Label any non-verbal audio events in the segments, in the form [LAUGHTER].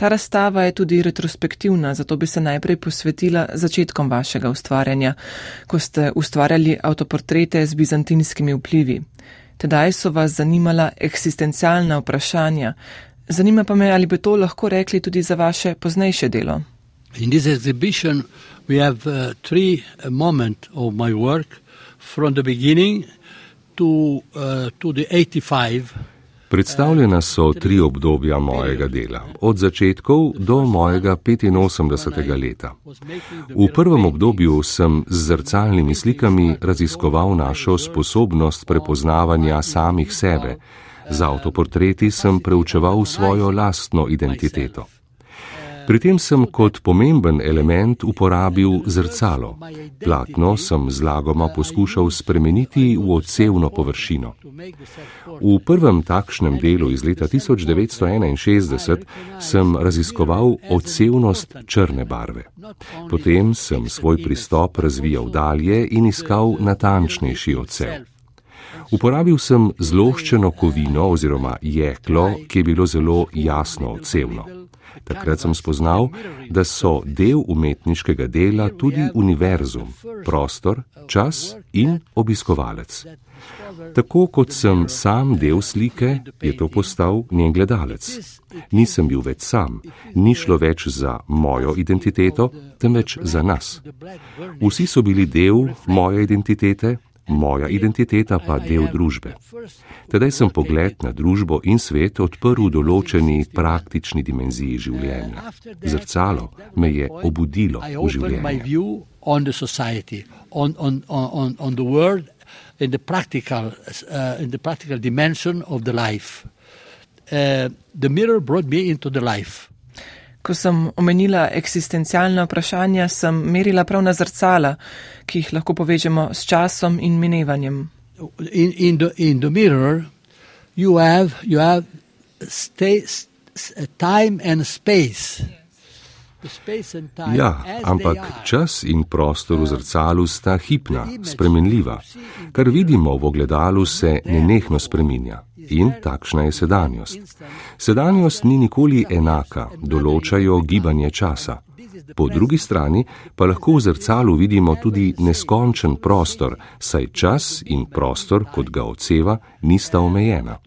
Ta razstava je tudi retrospektivna, zato bi se najprej posvetila začetkom vašega ustvarjanja, ko ste ustvarjali avtoportrete z bizantinskimi vplivi. Tedaj so vas zanimala eksistencialna vprašanja. Zanima pa me, ali bi to lahko rekli tudi za vaše poznejše delo. In this exhibition, we have uh, three uh, moments of my work from the beginning to, uh, to the 85. Predstavljena so tri obdobja mojega dela, od začetkov do mojega 85. leta. V prvem obdobju sem z zrcalnimi slikami raziskoval našo sposobnost prepoznavanja samih sebe. Z avtoportreti sem preučeval svojo lastno identiteto. Pri tem sem kot pomemben element uporabil zrcalo. Platno sem zlagoma poskušal spremeniti v odsevno površino. V prvem takšnem delu iz leta 1961 sem raziskoval odsevnost črne barve. Potem sem svoj pristop razvijal dalje in iskal natančnejši odsev. Uporabil sem zloščeno kovino oziroma jeklo, ki je bilo zelo jasno odsevno. Takrat sem spoznal, da so del umetniškega dela tudi univerzum, prostor, čas in obiskovalec. Tako kot sem sam del slike, je to postal njen gledalec. Nisem bil več sam, ni šlo več za mojo identiteto, temveč za nas. Vsi so bili del moje identitete, moja identiteta pa del družbe. Tedaj sem pogled na družbo in svet odprl v določeni praktični dimenziji življenja. Zrcalo me je obudilo v življenju. In the practical, uh, in the practical dimension of the life. Uh, the mirror brought me into the life. Ko sem omenila eksistencialna vprašanja, sem merila prav na zrcala, ki jih lahko povežemo s časom in minevanjem. In, in, the, in the mirror, you have, you have stay, time and space. Ja, ampak čas in prostor v zrcalu sta hipna, spremenljiva. Kar vidimo v ogledalu, se nenehno spreminja. In takšna je sedanjost. Sedanjost ni nikoli enaka, določajo gibanje časa. Po drugi strani pa lahko v zrcalu vidimo tudi neskončen prostor, saj čas in prostor, kot ga odseva, nista omejena.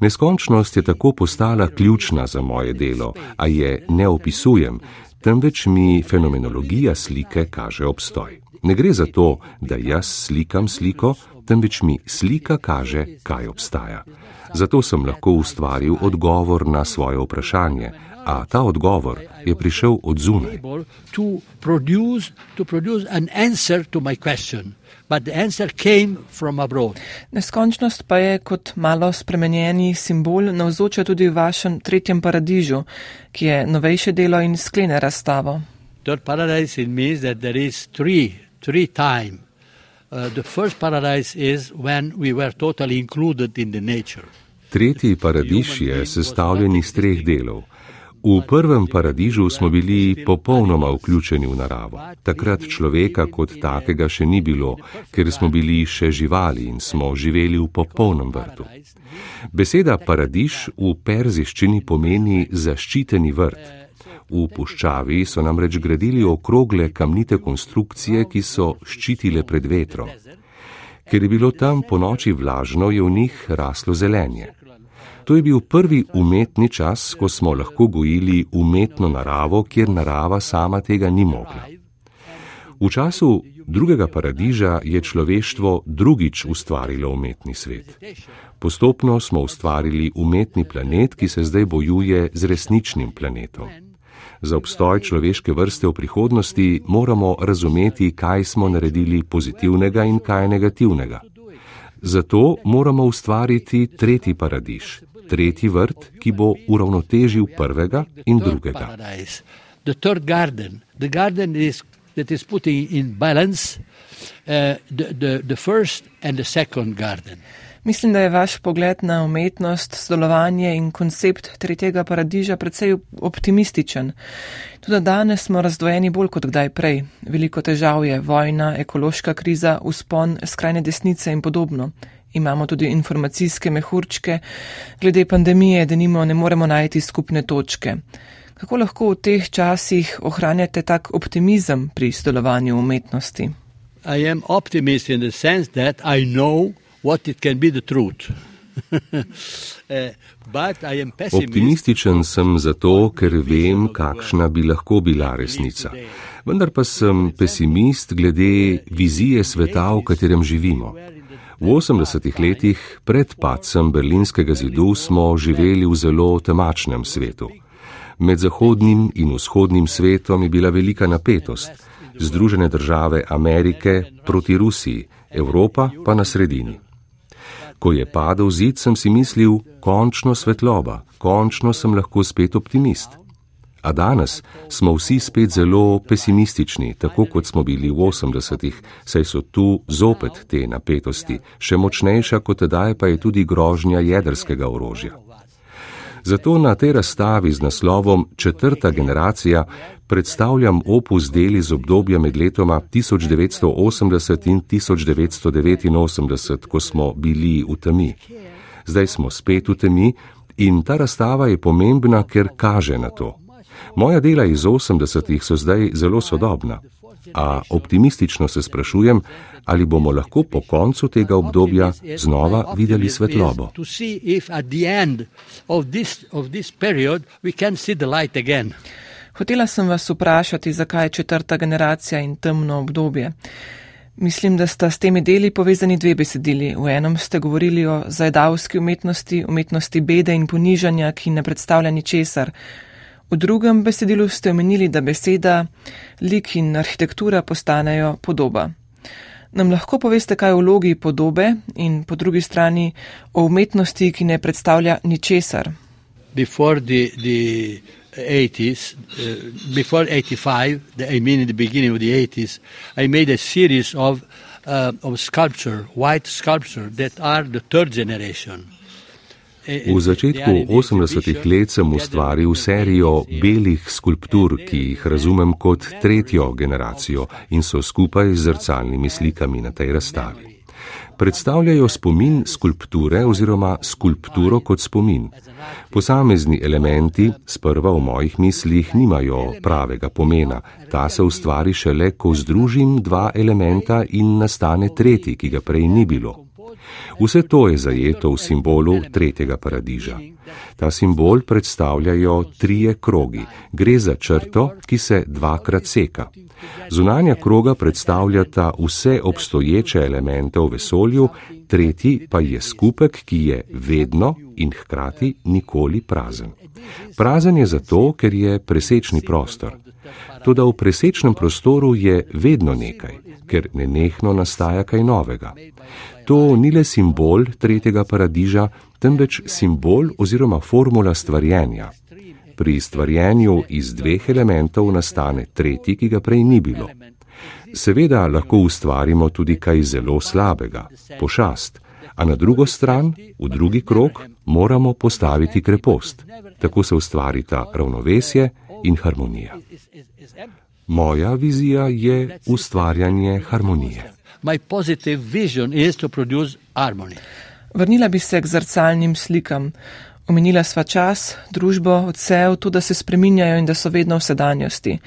Neskončnost je tako postala ključna za moje delo, a je ne opisujem, temveč mi fenomenologija slike kaže obstoj. Ne gre za to, da jaz slikam sliko, temveč mi slika kaže, kaj obstaja. Zato sem lahko ustvaril odgovor na svoje vprašanje, a ta odgovor je prišel od zunaj. Neskončnost pa je kot malo spremenjeni simbol navzoča tudi v vašem tretjem paradižu, ki je novejše delo in sklene razstavo. Third paradise means that there is three, three time. Uh, the first paradise is when we were totally included in the nature. Tretji paradiž je sestavljen iz treh delov. V prvem paradižu smo bili popolnoma vključeni v naravo. Takrat človeka kot takega še ni bilo, ker smo bili še živali in smo živeli v popolnem vrtu. Beseda paradiž v perziščini pomeni zaščiteni vrt. V puščavi so namreč gradili okrogle kamnite konstrukcije, ki so ščitile pred vetrom. Ker je bilo tam po noči vlažno, je v njih raslo zelenje. To je bil prvi umetni čas, ko smo lahko gojili umetno naravo, kjer narava sama tega ni mogla. V času drugega paradiža je človeštvo drugič ustvarilo umetni svet. Postopno smo ustvarili umetni planet, ki se zdaj bojuje z resničnim planetom. Za obstoj človeške vrste v prihodnosti moramo razumeti, kaj smo naredili pozitivnega in kaj negativnega. Zato moramo ustvariti tretji paradiž, tretji vrt, ki bo uravnotežil prvega in drugega. That is putting in balance uh, the, the, the first and the second garden. Mislim, da je vaš pogled na umetnost, sodelovanje in koncept tretjega paradiža precej optimističen. Tudi danes smo razdvojeni bolj kot kdaj prej. Veliko težav je vojna, ekološka kriza, uspon skrajne desnice in podobno imamo tudi informacijske mehurčke, glede pandemije, da nimo ne moremo najti skupne točke. Kako lahko v teh časih ohranjate tak optimizem pri sodelovanju umetnosti? I am optimist in the sense that I know what it can be the truth. [LAUGHS] Eh, Optimističen sem zato, ker vem, kakšna bi lahko bila resnica. Vendar pa sem pesimist glede vizije sveta, v katerem živimo. V 80-ih letih pred padcem berlinskega zidu smo živeli v zelo temačnem svetu. Med zahodnim in vzhodnim svetom je bila velika napetost. Združene države Amerike proti Rusiji, Evropa pa na sredini. Ko je padel zid, sem si mislil, končno svetloba, končno sem lahko spet optimist. A danes smo vsi spet zelo pesimistični, tako kot smo bili v 80-ih, saj so tu zopet te napetosti, še močnejša kot tedaj pa je tudi grožnja jedrskega orožja. Zato na tej razstavi z naslovom Četrta generacija predstavljam opus deli z obdobja med letoma 1980 in 1989, ko smo bili v temi. Zdaj smo spet v temi in ta razstava je pomembna, ker kaže na to. Moja dela iz 80-ih so zdaj zelo sodobna, a optimistično se sprašujem, ali bomo lahko po koncu tega obdobja znova videli svetlobo. Hotela sem vas vprašati, zakaj je četrta generacija in temno obdobje. Mislim, da sta s temi deli povezani dve besedili. V enem ste govorili o zajedavski umetnosti, umetnosti bede in ponižanja, ki ne predstavlja ničesar. V drugem besedilu ste omenili, da beseda, lik in arhitektura postanejo podoba. Nam lahko poveste kaj o vlogi podobe in po drugi strani o umetnosti, ki ne predstavlja ničesar? Before the, the 80s, uh, before 85, the, I mean in the beginning of the 80s, I made a series of, uh, of sculpture, white sculpture that are the third generation. V začetku 80-ih let sem ustvaril serijo belih skulptur, ki jih razumem kot tretjo generacijo in so skupaj z zrcalnimi slikami na tej razstavi. Predstavljajo spomin skulpture oziroma skulpturo kot spomin. Posamezni elementi sprva v mojih mislih nimajo pravega pomena. Ta se ustvari šele, ko združim dva elementa in nastane tretji, ki ga prej ni bilo. Vse to je zajeto v simbolu tretjega paradiža. Ta simbol predstavljajo trije krogi. Gre za črto, ki se dvakrat seka. Zunanja kroga predstavljata vse obstoječe elemente v vesolju, tretji pa je skupek, ki je vedno in hkrati nikoli prazen. Prazen je zato, ker je presečni prostor. Tudi v presečnem prostoru je vedno nekaj, ker nenehno nastaja kaj novega. To ni le simbol tretjega paradiža, temveč simbol oziroma formula stvarjenja. Pri stvarjenju iz dveh elementov nastane tretji, ki ga prej ni bilo. Seveda lahko ustvarimo tudi kaj zelo slabega, pošast, a na drugo stran, v drugi krok, moramo postaviti krepost. Tako se ustvarita ravnovesje in harmonija. Moja vizija je ustvarjanje harmonije my positive vision is to produce harmony. Vrnila bi se k zrcalnim slikam. Omenila sva čas, družbo, odsev, to, da se spreminjajo in da so vedno v sedanjosti.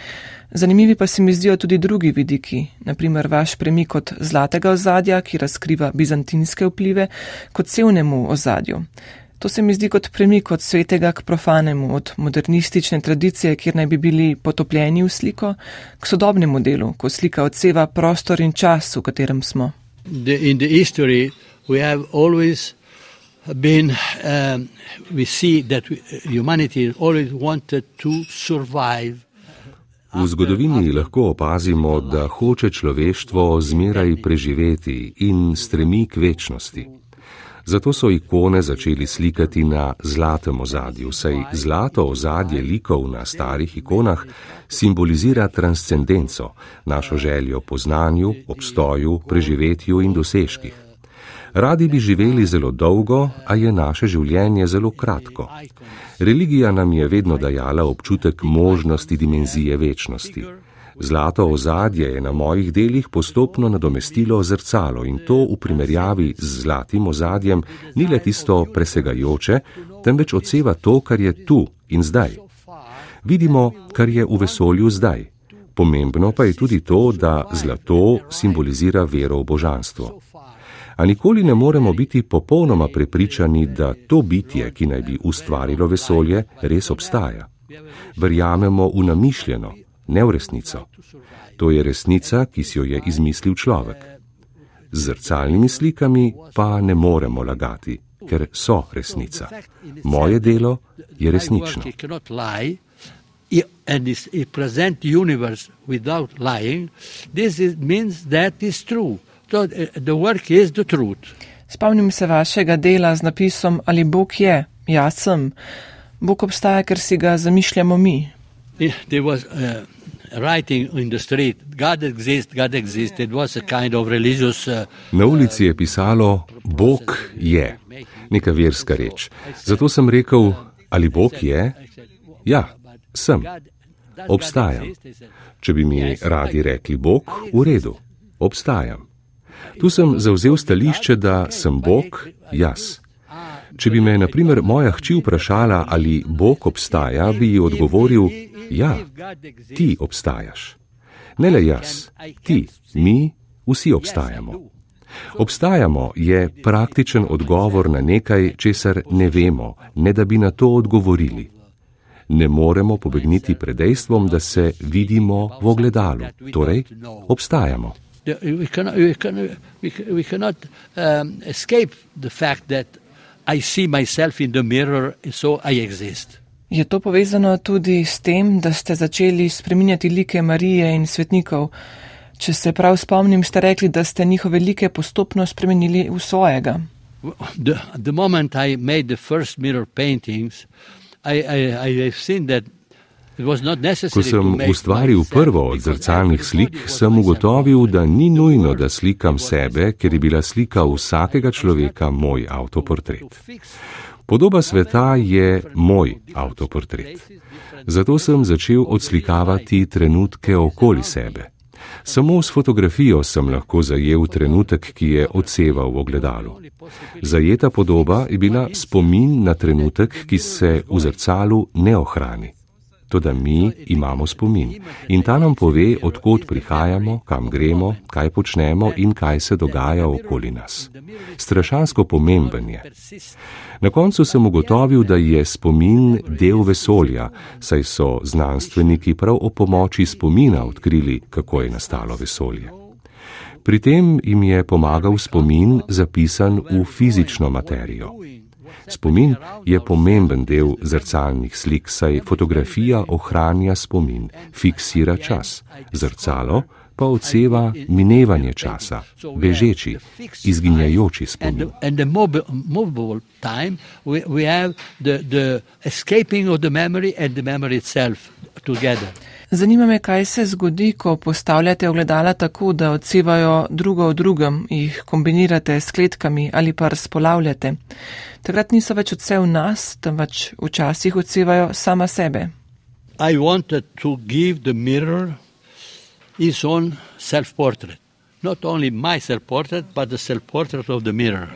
Zanimivi pa se mi zdijo tudi drugi vidiki, naprimer vaš premik od zlatega ozadja, ki razkriva bizantinske vplive, kot celnemu ozadju. To se mi zdi kot premik od svetega k profanemu, od modernistične tradicije, kjer naj bi bili potopljeni v sliko, k sodobnemu delu, ko slika odseva prostor in čas, v katerem smo. In the history we have always been, um, we see that humanity always wanted to survive. V zgodovini lahko opazimo, da hoče človeštvo zmeraj preživeti in stremi k večnosti. Zato so ikone začeli slikati na zlatem ozadju, saj zlato ozadje likov na starih ikonah simbolizira transcendenco, našo željo po znanju, obstoju, preživetju in dosežkih. Radi bi živeli zelo dolgo, a je naše življenje zelo kratko. Religija nam je vedno dajala občutek možnosti dimenzije večnosti. Zlato ozadje je na mojih delih postopno nadomestilo zrcalo in to v primerjavi z zlatim ozadjem ni le tisto presegajoče, temveč odseva to, kar je tu in zdaj. Vidimo, kar je v vesolju zdaj. Pomembno pa je tudi to, da zlato simbolizira vero v božanstvo. A nikoli ne moremo biti popolnoma prepričani, da to bitje, ki naj bi ustvarilo vesolje, res obstaja. Verjamemo v namišljeno, ne v resnico. To je resnica, ki si jo je izmislil človek. Z zrcalnimi slikami pa ne moremo lagati, ker so resnica. Moje delo je resnično. And is a present universe without lying, this is, means that is true. So the work is the truth. Spomnim se vašega dela z napisom Ali Bog je, jaz sem. Bog obstaja, ker si ga zamišljamo mi. There was uh, writing in the street, God exists, God exists. It was a kind of religious. Uh, Na ulici je pisalo, Bog je, neka verska reč. Zato sem rekel, ali Bog je? Ja, sem. Obstajam. Če bi mi radi rekli Bog, v redu, obstajam. Tu sem zauzel stališče, da sem Bog, jaz. Če bi me, na primer, moja hči vprašala, ali Bog obstaja, bi ji odgovoril, ja, ti obstajaš. Ne le jaz, ti, mi, vsi obstajamo. Obstajamo je praktičen odgovor na nekaj, česar ne vemo, ne da bi na to odgovorili. Ne moremo pobegniti pred dejstvom, da se vidimo v ogledalu, torej obstajamo. We cannot, we cannot, we cannot um, escape the fact that I see myself in the mirror, so I exist. Je to povezano tudi s tem, da ste začeli spreminjati like Marije in svetnikov? Če se prav spomnim, ste rekli, da ste njihove like postopno spremenili v svojega. The, the moment I made the first mirror paintings, I, I, I have seen that Ko sem ustvaril prvo od zrcalnih slik, sem ugotovil, da ni nujno, da slikam sebe, ker je bila slika vsakega človeka moj avtoportret. Podoba sveta je moj avtoportret. Zato sem začel odslikavati trenutke okoli sebe. Samo s fotografijo sem lahko zajel trenutek, ki je odseval v ogledalu. Zajeta podoba je bila spomin na trenutek, ki se v zrcalu ne ohrani. Toda mi imamo spomin in ta nam pove, odkot prihajamo, kam gremo, kaj počnemo in kaj se dogaja okoli nas. Strašansko pomemben je. Na koncu sem ugotovil, da je spomin del vesolja, saj so znanstveniki prav o pomoči spomina odkrili, kako je nastalo vesolje. Pri tem jim je pomagal spomin zapisan v fizično materijo. Spomin je pomemben del zrcalnih slik, saj fotografija ohranja spomin, fiksira čas, zrcalo pa odseva minevanje časa, bežeči, izginjajoči spomin. Zanima me, kaj se zgodi, ko postavljate ogledala tako, da odsevajo drugo v drugem, jih kombinirate s kletkami ali pa razpolavljate. Takrat niso več odsev nas, temveč včasih odsevajo sama sebe. I wanted to give the mirror his own self-portrait. Not only my self-portrait, but the self-portrait of the mirror.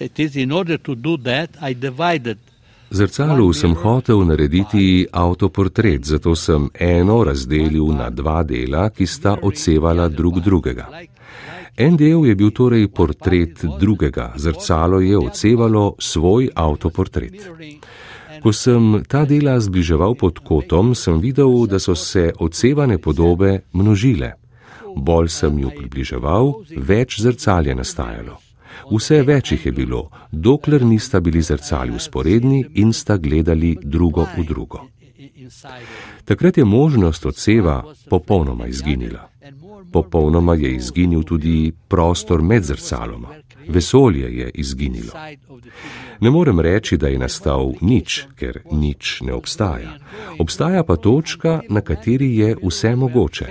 It is in order to do that, I divided Zrcalu sem hotel narediti avtoportret, zato sem eno razdelil na dva dela, ki sta odsevala drug drugega. En del je bil torej portret drugega, zrcalo je odsevalo svoj avtoportret. Ko sem ta dela zbliževal pod kotom, sem videl, da so se odsevane podobe množile. Bolj sem ju približeval, več zrcal je nastajalo. Vse več jih je bilo, dokler nista bili zrcali usporedni in sta gledali drugo v drugo. Takrat je možnost odseva popolnoma izginila. Popolnoma je izginil tudi prostor med zrcaloma. Vesolje je izginilo. Ne morem reči, da je nastal nič, ker nič ne obstaja. Obstaja pa točka, na kateri je vse mogoče.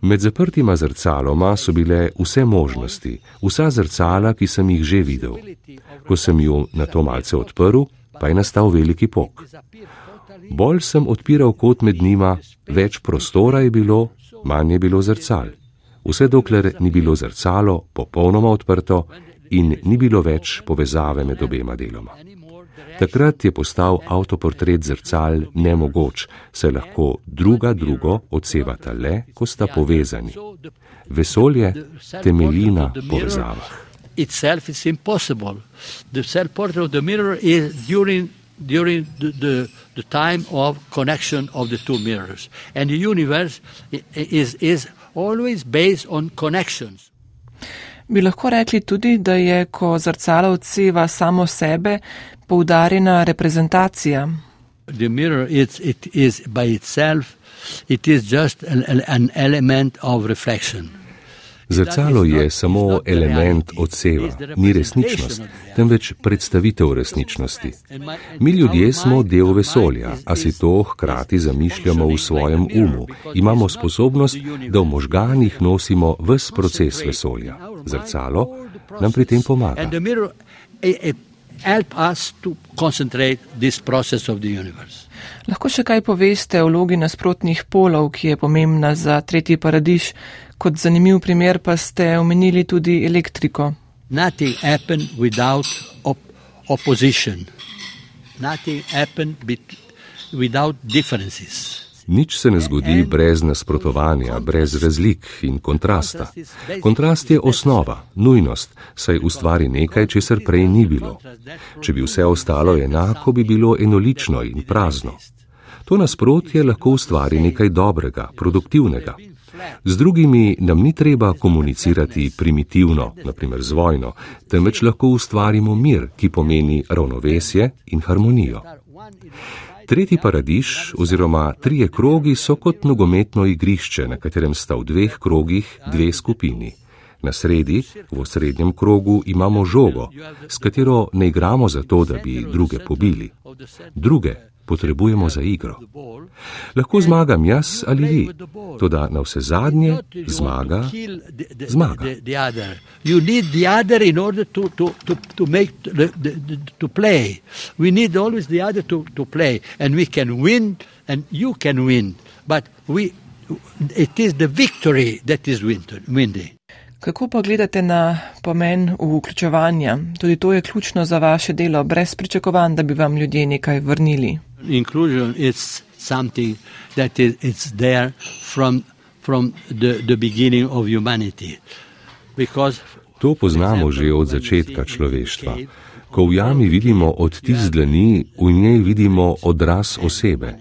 Med zaprtima zrcaloma so bile vse možnosti, vsa zrcala, ki sem jih že videl. Ko sem ju na to malce odprl, pa je nastal veliki pok. Bolj sem odpiral kot med njima, več prostora je bilo, manj je bilo zrcal. Vse dokler ni bilo zrcalo popolnoma odprto in ni bilo več povezave med obema deloma. Takrat je postal avtoportret zrcal nemogoč, saj lahko druga drugo odsevata le, ko sta povezani. Vesolje temelji na povezavah. Itself is impossible. The self portrait of the mirror is during during the, the, the time of connection of the two mirrors. And the universe is, is always based on connections. Bi lahko rekli tudi, da je, ko zrcalo odseva samo sebe, poudarjena reprezentacija. The mirror is, it is by itself, it is just an, an element of reflection. Zrcalo je samo element odseva, ni resničnost, temveč predstavitev resničnosti. Mi ljudje smo del vesolja, a si to hkrati zamišljamo v svojem umu. Imamo sposobnost, da v možganih nosimo ves proces vesolja. Zrcalo nam pri tem pomaga. Lahko še kaj poveste o vlogi nasprotnih polov, ki je pomembna za tretji paradiž, Kot zanimiv primer pa ste omenili tudi elektriko. Nothing happened without op opposition. Nothing happened without differences. Nič se ne zgodi brez nasprotovanja, brez razlik in kontrasta. Kontrast je osnova, nujnost, saj ustvari nekaj, česar prej ni bilo. Če bi vse ostalo enako, bi bilo enolično in prazno. To nasprotje lahko ustvari nekaj dobrega, produktivnega. Z drugimi nam ni treba komunicirati primitivno, naprimer z vojno, temveč lahko ustvarimo mir, ki pomeni ravnovesje in harmonijo. Tretji paradiž oziroma trije krogi so kot nogometno igrišče, na katerem sta v dveh krogih dve skupini. Na sredi, v srednjem krogu, imamo žogo, s katero ne igramo zato, da bi druge pobili. Druge potrebujemo za igro. Lahko zmagam jaz ali vi, tudi na vse zadnje zmaga. zmaga. It is the victory that is windy. Kako pa gledate na pomen vključevanja? Tudi to je ključno za vaše delo, brez pričakovanj, da bi vam ljudje nekaj vrnili. Inclusion is something that is it's there from, from the, the beginning of humanity. Because to poznamo že od začetka človeštva. Ko v jami vidimo odtis dlani, v njej vidimo odraz osebe.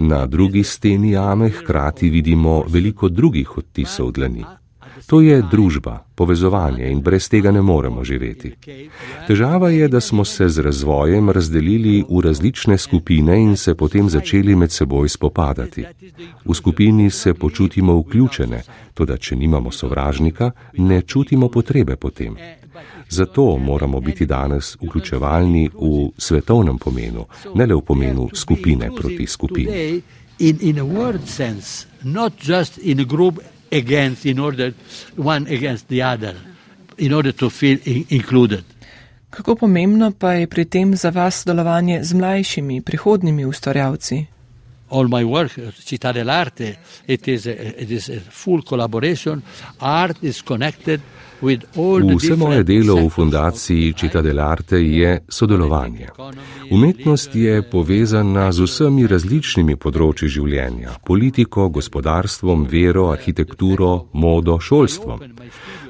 Na drugi steni jame hkrati vidimo veliko drugih odtisov dlani. To je družba, povezovanje in brez tega ne moremo živeti. Težava je, da smo se z razvojem razdelili v različne skupine in se potem začeli med seboj spopadati. V skupini se počutimo vključene, tudi če nimamo sovražnika, ne čutimo potrebe potem. Zato moramo biti danes vključevalni v svetovnem pomenu, ne le v pomenu skupine proti skupini. In, in against in order one against the other in order to feel in, included. Kako pomembno pa je pri tem za vas sodelovanje z mlajšimi, prihodnimi ustvarjalci? All my work, Città dell'Arte, it is a, it is a full collaboration. Art is connected Vse moje delo v fundaciji Cita dell'Arte je sodelovanje. Umetnost je povezana z vsemi različnimi področji življenja - politiko, gospodarstvom, vero, arhitekturo, modo, šolstvom.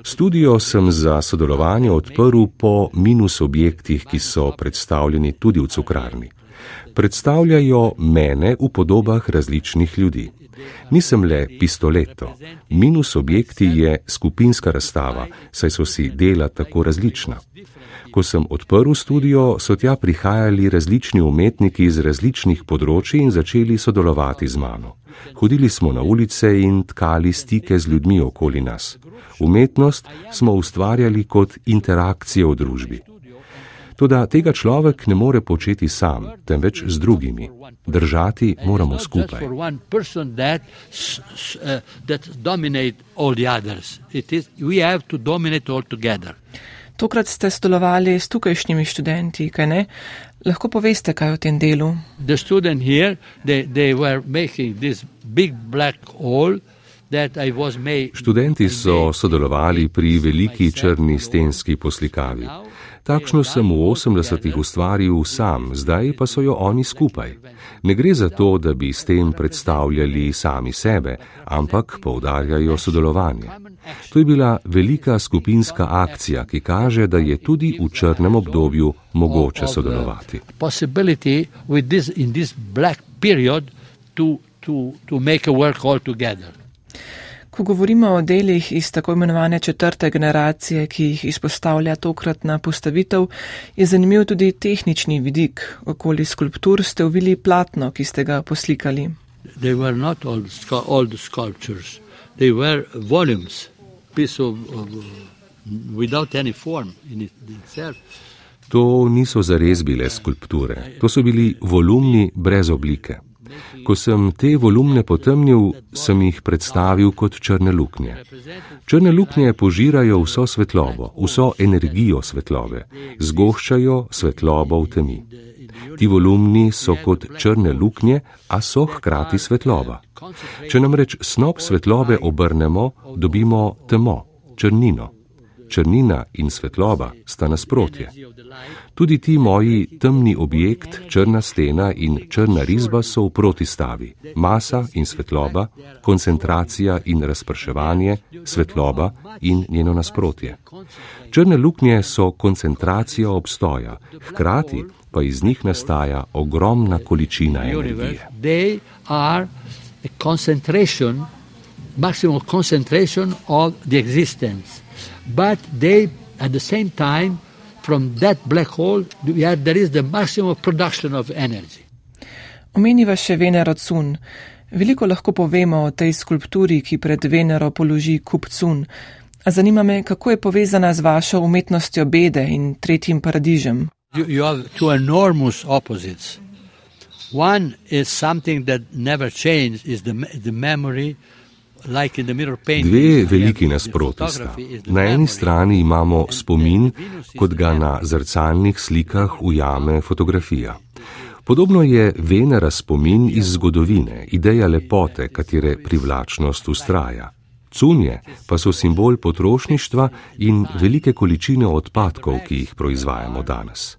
Studio sem za sodelovanje odprl po minus objektih, ki so predstavljeni tudi v cukrarni. Predstavljajo mene v podobah različnih ljudi. Nisem le pistoleto. Minus objekti je skupinska razstava, saj so si dela tako različna. Ko sem odprl studio, so tja prihajali različni umetniki iz različnih področji in začeli sodelovati z mano. Hodili smo na ulice in tkali stike z ljudmi okoli nas. Umetnost smo ustvarjali kot interakcijo v družbi. Tudi tega človek ne more početi sam, temveč z drugimi. Držati moramo skupaj. Tokrat ste sodelovali s tukajšnjimi študenti, kaj ne? Lahko poveste, kaj o tem delu? Študenti so sodelovali pri veliki črni stenski poslikavi. Takšno sem v 80-ih ustvaril sam, zdaj pa so jo oni skupaj. Ne gre za to, da bi s tem predstavljali sami sebe, ampak poudarjajo sodelovanje. To je bila velika skupinska akcija, ki kaže, da je tudi v črnem obdobju mogoče sodelovati. Ko govorimo o delih iz tako imenovane četrte generacije, ki jih izpostavlja tokratna postavitev, je zanimiv tudi tehnični vidik. Okoli skulptur ste uvili platno, ki ste ga poslikali. To niso zares bile skulpture, to so bili volumni brez oblike. Ko sem te volumne potemnil, sem jih predstavil kot črne luknje. Črne luknje požirajo vso svetlobo, vso energijo svetlobe, zgoščajo svetlobo v temi. Ti volumni so kot črne luknje, a so hkrati svetloba. Če namreč snop svetlobe obrnemo, dobimo temo, črnino črnina in svetloba sta nasprotje. Tudi ti moji temni objekt, črna stena in črna risba so v protistavi. Masa in svetloba, koncentracija in razprševanje, svetloba in njeno nasprotje. Črne luknje so koncentracija obstoja, hkrati pa iz njih nastaja ogromna količina energije. Maximum concentration of the existence but they, at the same time, from that black hole, there is the maximum production of energy. Omeniva še Venero Cun. Veliko lahko povemo o tej skulpturi, ki pred Venero položi kup Cun. A zanima me, kako je povezana z vašo umetnostjo bede in tretjim paradižem. You, you have two enormous opposites. One is something that never changes, is the, the memory Dve veliki nasproti sta. Na eni strani imamo spomin, kot ga na zrcalnih slikah ujame fotografija. Podobno je Venera spomin iz zgodovine, ideja lepote, katere privlačnost ustraja. Cunje pa so simbol potrošništva in velike količine odpadkov, ki jih proizvajamo danes.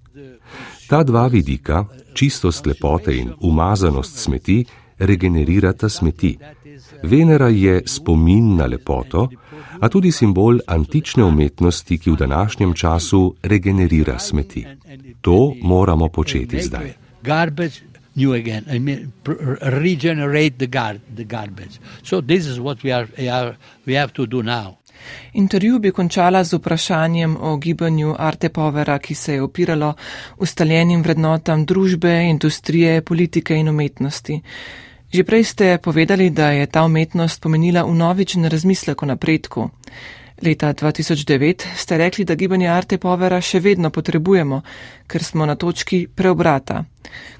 Ta dva vidika, čistost lepote in umazanost smeti, regenerirata smeti. Venera je spomin na lepoto, a tudi simbol antične umetnosti, ki v današnjem času regenerira smeti. To moramo početi zdaj. New again, I mean, regenerate the, gar the garbage. So, this is what we, are, we have to do now. Intervju bi končala z vprašanjem o gibanju Arte Povera, ki se je opiralo ustaljenim vrednotam družbe, industrije, politike in umetnosti. Že prej ste povedali, da je ta umetnost pomenila unovičen razmislek o napredku. Leta 2009 ste rekli, da gibanje Arte Povera še vedno potrebujemo, ker smo na točki preobrata.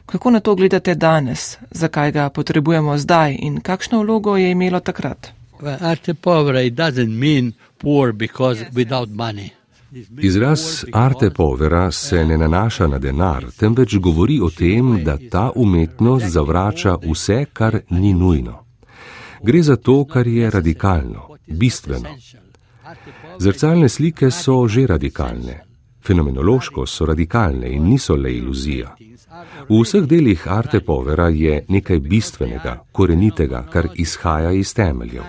Kako na to gledate danes, zakaj ga potrebujemo zdaj in kakšno vlogo je imelo takrat? Arte Povera doesn't mean poor because without money. Izraz arte povera se ne nanaša na denar, temveč govori o tem, da ta umetnost zavrača vse, kar ni nujno. Gre za to, kar je radikalno, bistveno. Zrcalne slike so že radikalne. Fenomenološko so radikalne in niso le iluzija. V vseh delih arte povera je nekaj bistvenega, korenitega, kar izhaja iz temeljev.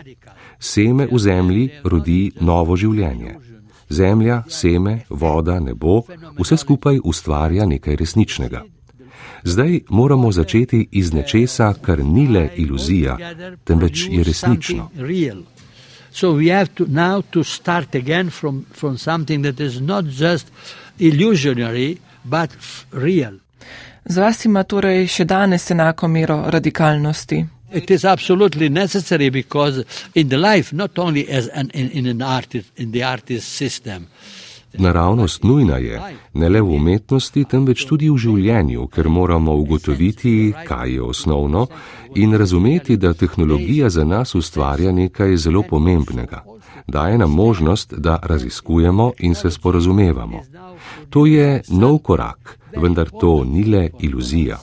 Seme v zemlji rodi novo življenje. Zemlja, seme, voda, nebo, vse skupaj ustvarja nekaj resničnega. Zdaj moramo začeti iz nečesa, kar ni le iluzija, temveč je resnično. So we have to now to start again from, from something that is not just illusionary, but real. Z vas ima torej še danes enako mero radikalnosti. It is absolutely necessary because in the life, not only as an, in, in an artist, in the artist system. Naravnost nujna je, ne le v umetnosti, temveč tudi v življenju, ker moramo ugotoviti, kaj je osnovno in razumeti, da tehnologija za nas ustvarja nekaj zelo pomembnega. Daje nam možnost, da raziskujemo in se sporazumevamo. To je nov korak, vendar to ni le iluzija.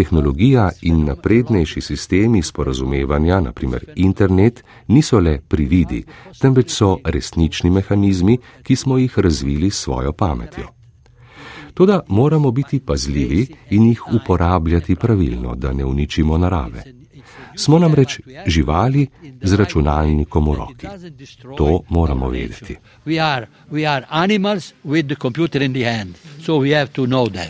Tehnologija in naprednejši sistemi sporazumevanja, naprimer internet, niso le prividi, temveč so resnični mehanizmi, ki smo jih razvili s svojo pametjo. Toda moramo biti pazljivi in jih uporabljati pravilno, da ne uničimo narave. Smo namreč živali z računalnikom v roki. To moramo vedeti. We are, we are animals with the computer in the hand. So we have to know that.